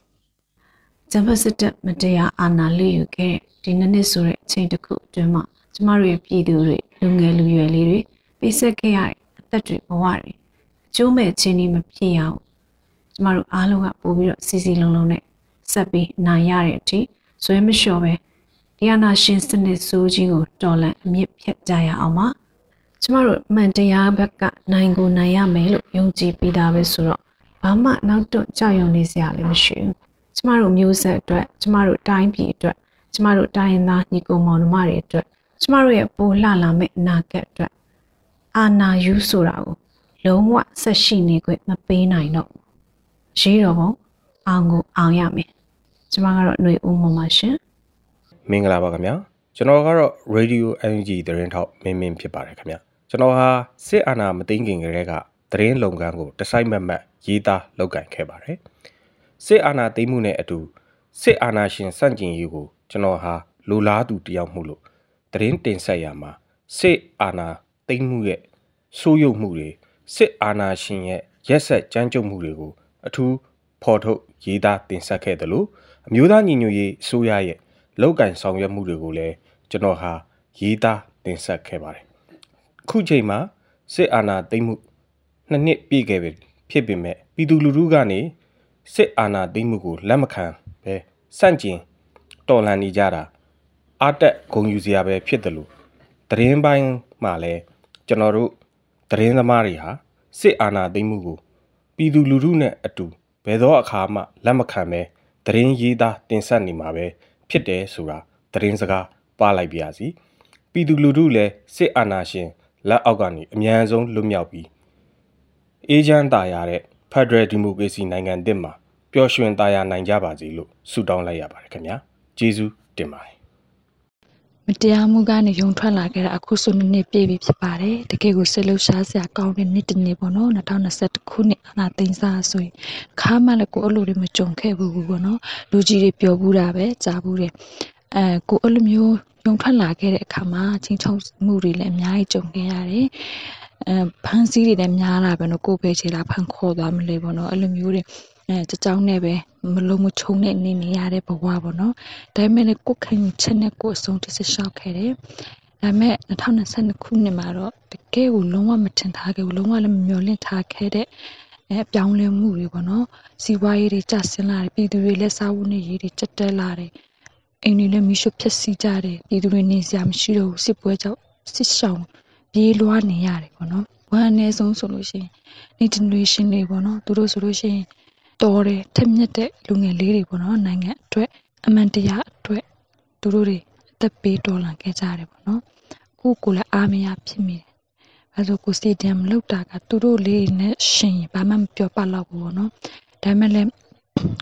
ဂျပန်စစ်တပ်မတရားအာဏာလိယူခဲ့ဒီနှစ်နှစ်ဆိုတဲ့အချိန်တစ်ခုအတွင်းမှာကျမတို့ရဲ့ပြည်သူတွေလူငယ်လူရွယ်လေးတွေပေးဆက်ခဲ့ရတဲ့အသက်တွေဘဝတွေအကျိုးမဲ့ခြင်းတွေမဖြစ်ရအောင်ကျမတို့အားလုံးကပို့ပြီးတော့စီစီလုံးလုံးနဲ့ဆက်ပြီးနိုင်ရတဲ့အထိဇွဲမလျှော်ပဲ ဒီအနာရှင်စနစ်ဆိုးကြီးကိုတော်လန်အမြင့်ဖြတ်ကြရအောင်ပါကျမတို့မှန်တရားဘက်ကနိုင်ကိုနိုင်ရမယ်လို့ယုံကြည်ပြီးသားပဲဆိုတော့ဘာမှနောက်တော့ကြောက်ရွံ့နေစရာလည်းမရှိဘူးကျမတို့မျိုးဆက်အတွက်ကျမတို့တိုင်းပြည်အတွက်ကျမတို့တိုင်းရင်းသားညီကိုမောင်နှမတွေအတွက်ကျမတို့ရဲ့ပိုလှလာမယ့်အနာဂတ်အတွက်အာနာယူဆိုတာကိုလုံးဝဆက်ရှိနေခွင့်မပေးနိုင်တော့ရေးတော်ပုံအောင်ကိုအောင်ရမယ်ကျမကတော့ຫນွေဦးမမရှင် မင်္ဂလာပါခင်ဗျာကျွန်တော်ကတော့ Radio NG သတင်းထောက်မင်းမင်းဖြစ်ပါတယ်ခင်ဗျာကျွန်တော်ဟာစစ်အာဏာမသိမ်းခင်ကတည်းကသတင်းလုပ်ငန်းကိုတစိုက်မတ်မတ်ရေးသားလုပ်ကိုင်ခဲ့ပါတယ်စစ်အာဏာသိမ်းမှုနဲ့အတူစစ်အာဏာရှင်စန့်ကျင်ရေးကိုကျွန်တော်ဟာလူလားသူတယောက်မှုလို့သတင်းတင်ဆက်ရမှာစစ်အာဏာသိမ်းမှုရဲ့ဆိုးရုပ်မှုတွေစစ်အာဏာရှင်ရဲ့ရက်ဆက်ကြမ်းကြုတ်မှုတွေကိုအထူးဖော်ထုတ်ရေးသားတင်ဆက်ခဲ့တယ်လို့အမျိုးသားညီညွတ်ရေးအစိုးရရဲ့ လောက်ကင်ဆောင်ရွက်မှုတွေကိုလည်းကျွန်တော်ဟာရေးသားတင်ဆက်ခဲ့ပါတယ်ခုချိန်မှာစစ်အာဏာသိမ်းမှုနှစ်နှစ်ပြည့်ခဲ့ပြီဖြစ်ပေမဲ့ပြည်သူလူထုကနေစစ်အာဏာသိမ်းမှုကိုလက်မခံပဲစန့်ကျင်တော်လှန်နေကြတာအာတက်ဂုံယူစရာပဲဖြစ်တယ်လို့သတင်းပိုင်းမှာလဲကျွန်တော်တို့သတင်းသမားတွေဟာစစ်အာဏာသိမ်းမှုကိုပြည်သူလူထုနဲ့အတူဘယ်သောအခါမှလက်မခံပဲသတင်းရေးသားတင်ဆက်နေမှာပဲ ဖြစ်တယ်ဆိုတာသတင်းစကားပါလိုက်ပါစီပြည်သူလူထုလည်းစစ်အာဏာရှင်လက်အောက်ကနေအမြန်ဆုံးလွတ်မြောက်ပြီးအေဂျင့်တာရတဲ့ဖက်ဒရယ်ဒီမိုကရေစီနိုင်ငံသစ်မှာပျော်ရွှင်သားယာနိုင်ကြပါစေလို့ဆုတောင်းလိုက်ရပါတယ်ခင်ဗျာကျေးဇူးတင်ပါတယ် မတရားမှုကနေယုံထွက်လာခဲ့တာအခုဆိုနှစ်နှစ်ပြည့်ပြီဖြစ်ပါတယ်တကယ်ကိုစိတ်လှုပ်ရှားစရာကောင်းတဲ့နှစ်တစ်နှစ်ပေါ့နော်2021ခုနှစ်အနာသိန်းစားဆိုရင်ခါမှလည်းကိုအဲ့လိုတွေမကြုံခဲ့ဘူးပေါ့နော်လူကြီးတွေပြောဘူးတာပဲကြားဘူးတယ်အဲကိုအဲ့လိုမျိုးယုံထွက်လာခဲ့တဲ့အခါမှာချင်းချောက်မှုတွေလည်းအများကြီးကြုံခဲ့ရတယ်အဲဖန်စီးတွေလည်းများလာပဲနော်ကိုပဲချေလာဖန်ခေါ်သွားမလဲပေါ့နော်အဲ့လိုမျိုးတွေ အဲတကြောင်နဲ့ပဲမလုံးမချုံနဲ့နေနေရတဲ့ဘဝပေါ့နော်ဒါပေမဲ့လည်းကိုခံချက်နဲ့ကိုအဆုံးတစလျှောက်ခဲ့တယ်ဒါပေမဲ့2022ခုနှစ်မှာတော့တကယ်ကိုလုံးဝမထင်ထားခဲ့ဘူးလုံးဝလည်းမမျှော်လင့်ထားခဲ့တဲ့အဲပြောင်းလဲမှုတွေပေါ့နော်စီးပွားရေးတွေကျဆင်းလာတယ်ပြည်သူတွေလက်စားဝတ်နေရေးတွေကျက်တဲလာတယ်အိမ်တွေလည်းမိရှုဖြစ်စီကြတယ်ပြည်သူတွေနေစရာမရှိတော့ဘူးစစ်ပွဲကြောင့်စစ်ရှောင်ပြေးလွှားနေရတယ်ပေါ့နော်ဝမ်းအနည်းဆုံးဆိုလို့ရှိရင် new generation တွေပေါ့နော်သူတို့ဆိုလို့ရှိရင် တော်တယ်ထက်မြက်တဲ့လူငယ်လေးတွေပေါ့နော်နိုင်ငံအတွက်အမှန်တရားအတွက်သူတို့တွေအသက်ပေးတော်လှန်ခဲ့ကြတယ်ပေါ့နော်အခုကိုလည်းအားမရဖြစ်မိတယ်အဲဆိုကိုစီတမ်လောက်တာကသူတို့လေးနဲ့ရှင်ဘာမှမပြောပါတော့ဘူးပေါ့နော်ဒါမှလည်း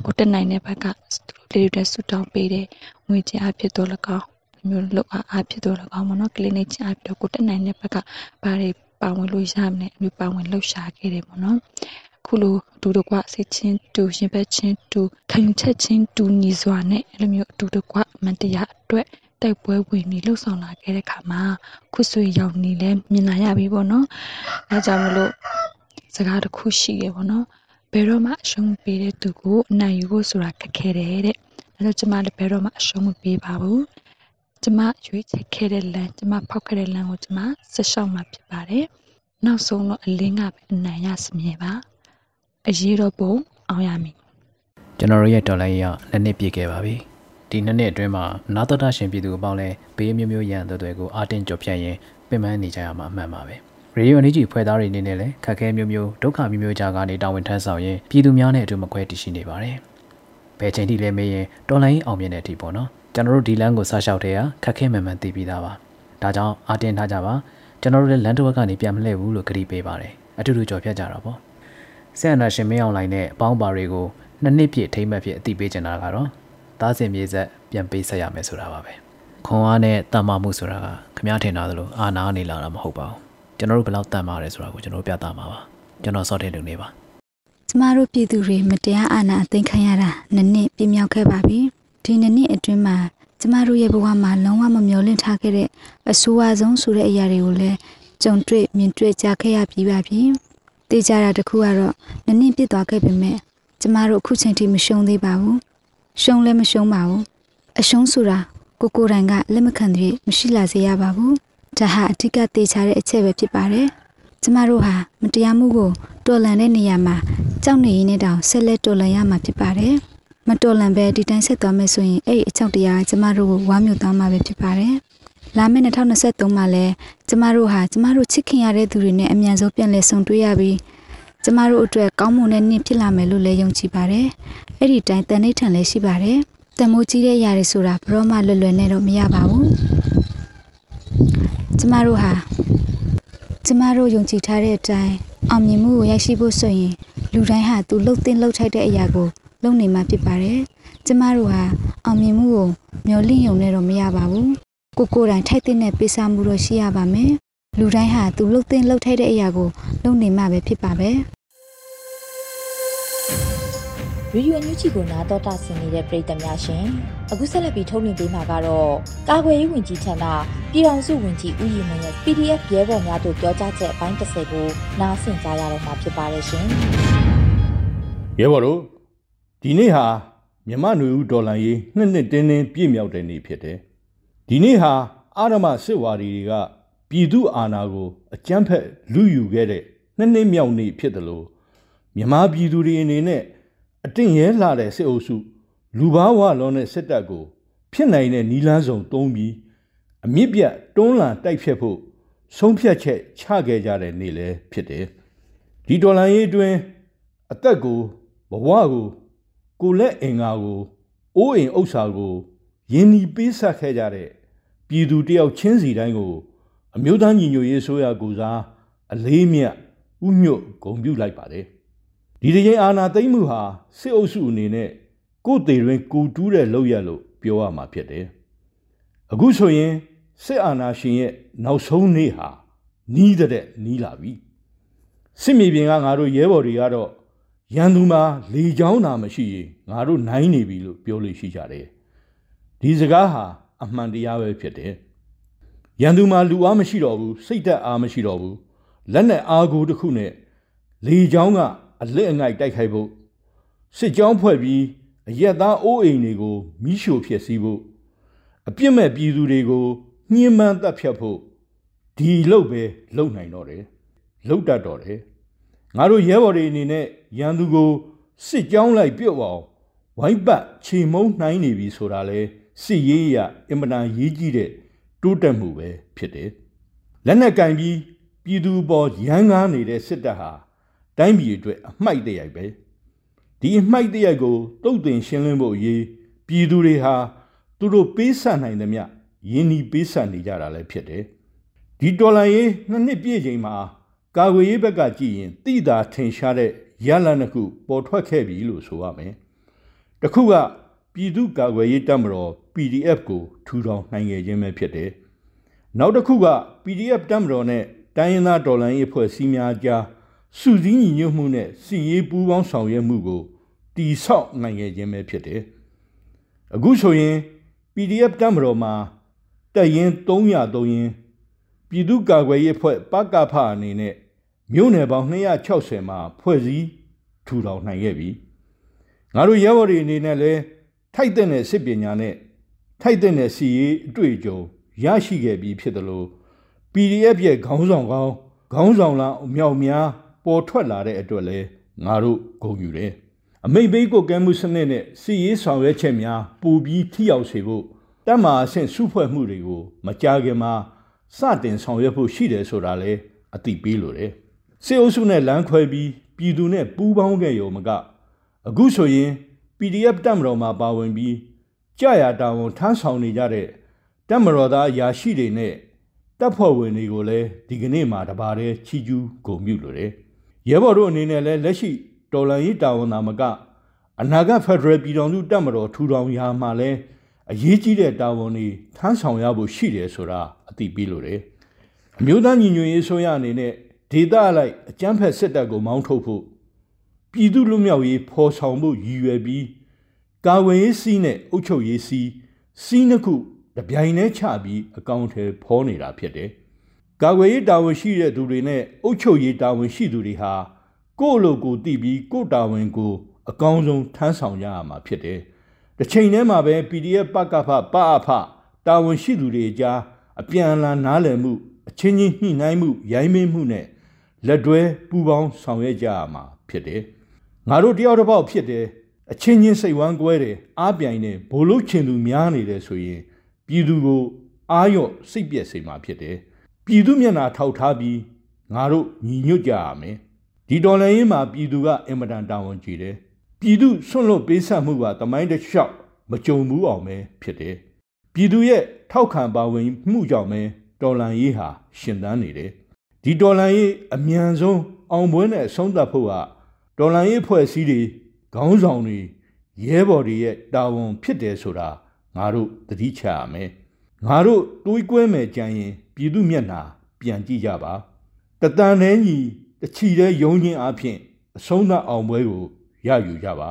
ကိုတက်နိုင်တဲ့ဘက်ကသူတို့လေးတွေဆူတောင်းပေးတယ်ငွေကြေးအဖြစ်တော့လကောင်းမျိုးလောက်အားဖြစ်တော့လကောင်းပေါ့နော်ကလင်းနေချအဖြစ်တော့ကိုတက်နိုင်တဲ့ဘက်ကဘာတွေပါဝင်လို့ရမလဲအမျိုးပါဝင်လှုပ်ရှားခဲ့တယ်ပေါ့နော် ခုလိုအတူတကွစိတ်ချင်းတူရှင်ဘက်ချင်းတူခံယူချက်ချင်းတူညီစွာနဲ့အဲ့လိုမျိုးအတူတကွမန်တရားအတွက်တိုက်ပွဲဝင်ပြီးလှုပ်ဆောင်လာခဲ့တဲ့ခါမှာခုဆွေရောက်နေလဲမြင်လာရပြီပေါ့နော်အဲကြောင့်မလို့စကားတစ်ခုရှိရပေါ့နော်ဘယ်တော့မှအရှုံးပေးတဲ့သူကိုအနိုင်ယူဖို့ဆိုတာခက်ခဲတယ်တဲ့အဲတော့ကျမလည်းဘယ်တော့မှအရှုံးမပေးပါဘူးကျမရွေးချယ်ခဲ့တဲ့လမ်းကျမဖောက်ခဲ့တဲ့လမ်းကိုကျမဆက်ရှောက်မှာဖြစ်ပါတယ်နောက်ဆုံးတော့အလင်းကပဲအနိုင်ရစမြဲပါ အရေးတော့ပုံအောင်ရမည်ကျွန်တော်တို့ရဲ့တော်လိုင်းရနှစ်နှစ်ပြည့်ခဲ့ပါပြီဒီနှစ်နှစ်အတွင်းမှာနာတော်တာရှင်ပြည်သူအပေါင်းလဲဘေးမျိုးမျိုးရန်တော်တွေကိုအာတင်ကြော်ဖြတ်ရင်ပင်ပန်းနေကြရမှာအမှန်ပါပဲရေဒီယိုအန်ဂျီဖွဲ့သားတွေအနေနဲ့လည်းခက်ခဲမျိုးမျိုးဒုက္ခမျိုးမျိုးကြားကနေတာဝန်ထမ်းဆောင်ရင်ပြည်သူများနဲ့အတူမခွဲတည်ရှိနေပါတယ်ဘယ်ချိန်ထိလဲမေးရင်တော်လိုင်းအောင်မြင်တဲ့အထိပေါ့နော်ကျွန်တော်တို့ဒီလမ်းကိုစလျှောက်တဲ့အခက်ခဲမှန်မှန်သိပြီးသားပါဒါကြောင့်အာတင်ထားကြပါကျွန်တော်တို့လည်းလမ်းတစ်ဝက်ကနေပြန်မလှည့်ဘူးလို့ကြေပေးပါတယ်အတူတူကြော်ဖြတ်ကြတာပေါ့ ဆန်နာရှင်မင်းအောင်လိုင်းနဲ့အပေါင်းပါတွေကိုနှစ်နှစ်ပြည့်ထိမ့်မှတ်ဖြစ်အတိပေးချင်တာကတော့သားစင်မြေဆက်ပြန်ပေးဆက်ရမယ်ဆိုတာပါပဲခွန်အားနဲ့တမ္မာမှုဆိုတာကခမားထင်တာသလိုအာနာနေလာတာမဟုတ်ပါဘူးကျွန်တော်တို့ဘယ်လောက်တန်ပါတယ်ဆိုတာကိုကျွန်တော်ပြသမှာပါကျွန်တော်စောတဲ့လူနေပါကျမတို့ပြည်သူတွေမတရားအာဏာအသိမ်းခံရတာနှစ်နှစ်ပြည့်မြောက်ခဲ့ပါပြီဒီနှစ်နှစ်အတွင်းမှာကျမတို့ရဲ့ဘဝမှာလုံးဝမမျှော်လင့်ထားခဲ့တဲ့အဆိုးအဆုံးဆိုတဲ့အရာတွေကိုလည်းကြုံတွေ့မြင်တွေ့ကြားခဲ့ရပြီးပါပြီ။ တေးကြတာတခုကတော့နနင့်ပြစ်သွားခဲ့ပေမဲ့ကျမတို့အခုချိန်ထိမရှုံးသေးပါဘူး။ရှုံးလည်းမရှုံးပါဘူး။အရှုံးဆိုတာကိုကိုတိုင်ကလက်မခံသေးမရှိလာစေရပါဘူး။ဒါဟာအထက်ကတေချာတဲ့အချက်ပဲဖြစ်ပါတယ်။ကျမတို့ဟာမတရားမှုကိုတော်လန်တဲ့နေရာမှာကြောက်နေရင်းနဲ့တောင်ဆက်လက်တော်လန်ရမှာဖြစ်ပါတယ်။မတော်လန်ပဲဒီတိုင်းဆက်သွားမယ်ဆိုရင်အဲ့အချောက်တရားကျမတို့ကိုဝမ်းမြူသွားမှာပဲဖြစ်ပါတယ်။ လာမယ့်2023မှာလည်းကျမတို့ဟာကျမတို့ချစ်ခင်ရတဲ့သူတွေနဲ့အမြန်ဆုံးပြန်လည်ဆုံတွေ့ရပြီးကျမတို့အတွက်ကောင်းမွန်တဲ့နေ့ဖြစ်လာမယ်လို့လည်းယုံကြည်ပါတယ်။အဲ့ဒီတိုင်းတန်ဋိဌာန်လည်းရှိပါတယ်။တမိုးကြီးတဲ့အရာတွေဆိုတာဘရောမှလွယ်လွယ်နဲ့တော့မရပါဘူး။ကျမတို့ဟာကျမတို့ယုံကြည်ထားတဲ့အတိုင်းအောင်မြင်မှုကိုရရှိဖို့ဆိုရင်လူတိုင်းဟာသူလှုပ်သိမ်းလှုပ်ထိုက်တဲ့အရာကိုလုပ်နေမှဖြစ်ပါတယ်။ကျမတို့ဟာအောင်မြင်မှုကိုမျှော်လင့်ရုံနဲ့တော့မရပါဘူး။ ကိုကိုယ်တိုင်ထိုက်တဲ့ပေးစားမှုတော့ရှိရပါမယ်။လူတိုင်းဟာသူလှုပ်သိမ်းလှုပ်ထိုက်တဲ့အရာကိုလုပ်နေမှပဲဖြစ်ပါပဲ။ရေဒီယိုအန်ယူဂျီကိုနားတော်တာဆင်နေတဲ့ပရိသတ်များရှင်အခုဆက်လက်ပြီးထုတ်လွှင့်ပေးမှာကတော့ကာကွယ်ရေးဝန်ကြီးဌာနပြည်ထောင်စုဝန်ကြီးဦးရီမွန်ရဲ့ PDF ရဲဘော်များတို့ပြောကြားချက်အပိုင်း30ကိုနားဆင်ကြရတော့မှာဖြစ်ပါတယ်ရှင်ရဲဘော်တို့ဒီနေ့ဟာမြမနွေဦးဒေါ်လာရေးနှစ်နှစ်တင်းတင်းပြည့်မြောက်တဲ့နေ့ဖြစ်တယ် ဒီနေ့ဟာအာရမစစ်ဝါဒီတွေကပြည်သူအာဏာကို အကြမ်းဖက်လူယူခဲ့တဲ့နှစ်နှစ်မြောက်နေ့ဖြစ်တယ်လို့မြန်မာပြည်သူတွေအနေနဲ့အတင့်ရဲလာတဲ့စစ်အုပ်စု လူဘာဝလုံးတဲ့စစ်တပ်ကို ဖြစ်နိုင်တဲ့နီလန်းဆောင်တုံးပြီးအမြင့်ပြတ်တွန်းလှန်တိုက်ဖြတ်ဖို့ဆုံးဖြတ်ချက်ချခဲ့ကြတဲ့နေ့လည်းဖြစ်တယ်ဒီဒေါ်လာရေးအတွင်းအသက်ကိုဘဝကိုကိုလက်အင်္ဂါကို အိုးအိမ်ဥစ္စာကိုယင်းဒီပေးဆက်ခဲ့ကြတဲ့ ပြည်သူတယောက်ချင်းစီတိုင်းကိုအမျိုးသားညီညွတ်ရေးဆိုရကူစားအလေးမြတ်ဥညွတ်ဂုံပြုလိုက်ပါတယ်ဒီဒီချင်းအာနာသိမ့်မှုဟာစစ်အုပ်စုအနေနဲ့ကိုယ်သေးတွင်ကိုတူးတဲ့လောက်ရလို့ပြောရမှာဖြစ်တယ်အခုဆိုရင်စစ်အာဏာရှင်ရဲ့နောက်ဆုံးနေ့ဟာနီးတဲ့နီးလာပြီစစ်မြေပြင်ကငါတို့ရဲဘော်တွေကတော့ရန်သူမှာလေချောင်းတာမရှိရင်ငါတို့နိုင်နေပြီလို့ပြောလို့ရှိကြတယ်ဒီစကားဟာ အမှန်တရားပဲဖြစ်တယ်ရန်သူမှာလူအားမရှိတော့ဘူးစိတ်သက်အားမရှိတော့ဘူးလက်နဲ့အားကိုတစ်ခုနဲ့လေချောင်းကအလစ်အငိုက်တိုက်ခိုက်ဖို့စစ်ကြောင်းဖွဲ့ပြီးအရက်သားအိုးအိမ်တွေကိုမိရှို့ဖျက်ဆီးဖို့အပြစ်မဲ့ပြည်သူတွေကိုညှဉ်းပန်းတပ်ဖြတ်ဖို့ဒီလုပ်ပဲလုပ်နိုင်တော့တယ်လုပ်တတ်တော့တယ်ငါတို့ရဲဘော်တွေအနေနဲ့ရန်သူကိုစစ်ကြောင်းလိုက်ပြုတ်အောင်ဝိုင်းပတ်ခြေမုံနှိုင်းနေပြီဆိုတာလဲ စစ်ရေးရအင်မတန်ရေးကြီးတဲ့တိုးတက်မှုပဲဖြစ်တယ်လက်နက်ကင်ပြီးပြည်သူပေါ်ရန်ကားနေတဲ့စစ်တပ်ဟာတိုင်းပြည်အတွက်အမိုက်တရိုက်ပဲဒီအမိုက်တရိုက်ကိုတုတ်တင်ရှင်းလင်းဖို့အရေးပြည်သူတွေဟာသူတို့ပေးဆပ်နိုင်သမျှရင်းနှီးပေးဆပ်နေကြတာလည်းဖြစ်တယ်ဒီတော်လန်ရေးနှစ်နှစ်ပြည့်ချိန်မှာကာကွယ်ရေးဘက်ကကြည့်ရင်တိတာထင်ရှားတဲ့ရလနှစ်ခုပေါ်ထွက်ခဲ့ပြီလို့ဆိုရမယ်တခုက ပြည်သူ့ကာကွယ်ရေးတပ်မတော် PDF ကိုထူထောင်နိုင်ခဲ့ခြင်းပဲဖြစ်တယ်နောက်တစ်ခုက PDF တပ်မတော်နဲ့တိုင်းရင်းသားတော်လှန်ရေးအဖွဲ့အစည်းများကြားစုစည်းညီညွတ်မှုနဲ့စီရေးပူးပေါင်းဆောင်ရွက်မှုကိုတီဆောက်နိုင်ခဲ့ခြင်းပဲဖြစ်တယ်အခုဆိုရင် PDF တပ်မတော်မှာတက်ရင်303ရင်ပြည်သူ့ကာကွယ်ရေးအဖွဲ့ပကဖအနေနဲ့မြို့နယ်ပေါင်း260မှာဖွဲ့စည်းထူထောင်နိုင်ခဲ့ပြီငါတို့ရဲဘော်တွေအနေနဲ့လည်း ထိုက်တဲ့စစ်ပညာနဲ့ထိုက်တဲ့စီရေးအတွေ့အကြုံရရှိခဲ့ပြီးဖြစ်တယ်လို့ PDF ရဲ့ခေါင်းဆောင်ကောင်းခေါင်းဆောင်လားအမြောက်များပေါ်ထွက်လာတဲ့အတွက်လဲငါတို့ဂုဏ်ယူတယ်အမိတ်ဘေးကိုကဲမှုစနစ်နဲ့စီရေးဆောင်ရွက်ချက်များပူပြီးထိရောက်စေဖို့တက်မာအဆင့်စုဖွဲ့မှုတွေကိုမကြခင်မှာစတင်ဆောင်ရွက်ဖို့ရှိတယ်ဆိုတာလဲအတိပေးလို့တယ်စေအုပ်စုနဲ့လမ်းခွဲပြီးပြည်သူနဲ့ပူးပေါင်းခဲ့ရုံမကအခုဆိုရင် PDF တက်မတော်မှာပါဝင်ပြီးကြာရတာဝန်ထမ်းဆောင်နေကြတဲ့တက်မတော်သားယာရှိတွေနဲ့တပ်ဖွဲ့ဝင်တွေကိုလည်းဒီကနေ့မှာတပါးတည်းချီးကျူးဂုဏ်ပြုလိုတယ်ရဲဘော်တို့အနေနဲ့လည်းလက်ရှိတော်လှန်ရေးတာဝန်သာမကအနာဂတ်ဖက်ဒရယ်ပြည်တော်စုတပ်မတော်ထူထောင်ရာမှာလည်းအရေးကြီးတဲ့တာဝန်တွေထမ်းဆောင်ရဖို့ရှိတယ်ဆိုတာအသိပေးလိုတယ်အမျိုးသားညီညွတ်ရေးဆိုရအနေနဲ့ဒေသအလိုက်အကြမ်းဖက်စစ်တပ်ကိုမောင်းထုတ်ဖို့ ပြည်သူလူမျိုးရေးဖော်ဆောင်ဖို့ရည်ရွယ်ပြီးကာဝေးရေးစီးနဲ့အုပ်ချုပ်ရေးစီးစီးနှစ်ခုတပြိုင်တည်းချပြီးအကောင့်ထဲဖော်နေတာဖြစ်တယ်။ကာဝေးရေးတာဝန်ရှိတဲ့သူတွေနဲ့အုပ်ချုပ်ရေးတာဝန်ရှိသူတွေဟာကိုယ့်လိုကိုသိပြီးကိုယ့်တာဝန်ကိုအကောင်းဆုံးထမ်းဆောင်ရမှာဖြစ်တယ်။တစ်ချိန်တည်းမှာပဲ PDF ပကဖပအဖတာဝန်ရှိသူတွေကြားအပြန်အလှန်နားလည်မှုအချင်းချင်းညှိနှိုင်းမှုရိုင်းမင်းမှုနဲ့လက်တွဲပူးပေါင်းဆောင်ရွက်ကြရမှာဖြစ်တယ်။ ငါတို့တယောက်တစ်ပေါက်ဖြစ်တယ်အချင်းချင်းစိတ်ဝမ်းကွဲတယ်အားပြိုင်တယ်ဘိုလ်လို့ချင်သူများနေတယ်ဆိုရင်ပြည်သူကိုအာရော့စိတ်ပြက်စေမှာဖြစ်တယ်ပြည်သူမျက်နှာထောက်ထားပြီးငါတို့ညီညွတ်ကြရမယ်ဒီတော်လှန်ရေးမှာပြည်သူကအင်မတန်တာဝန်ကြီးတယ်ပြည်သူဆွန့်လွတ်ပေးဆက်မှုကတမိုင်းတစ်လျှောက်မကြုံဘူးအောင်ပဲဖြစ်တယ်ပြည်သူရဲ့ထောက်ခံပါဝင်မှုကြောင့်ပဲတော်လှန်ရေးဟာရှင်သန်နေတယ်ဒီတော်လှန်ရေးအမြန်ဆုံးအောင်ပွဲနဲ့ဆုံးသတ်ဖို့က တော်လှန်ရေးဖွဲ့စည်းတွေခေါင်းဆောင်တွေရဲဘော်တွေရဲ့တာဝန်ဖြစ်တယ်ဆိုတာငါတို့သတိချရမယ်ငါတို့တွေးကွဲမယ်ကြံရင်ပြည်သူမျက်နှာပြန်ကြည့်ကြပါတတန်နှဲညီတချီတဲ့ယုံချင်းအဖြစ်အဆုံးသတ်အောင်ပွဲကိုရယူကြပါ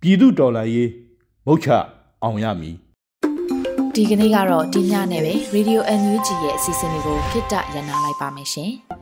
ပြည်သူတော်လှန်ရေးမုတ်ချအောင်ရမည်ဒီကနေ့ကတော့ဒီညနဲ့ပဲ Radio NUG ရဲ့အစီအစဉ်လေးကိုခਿੱတရနာလိုက်ပါမယ်ရှင်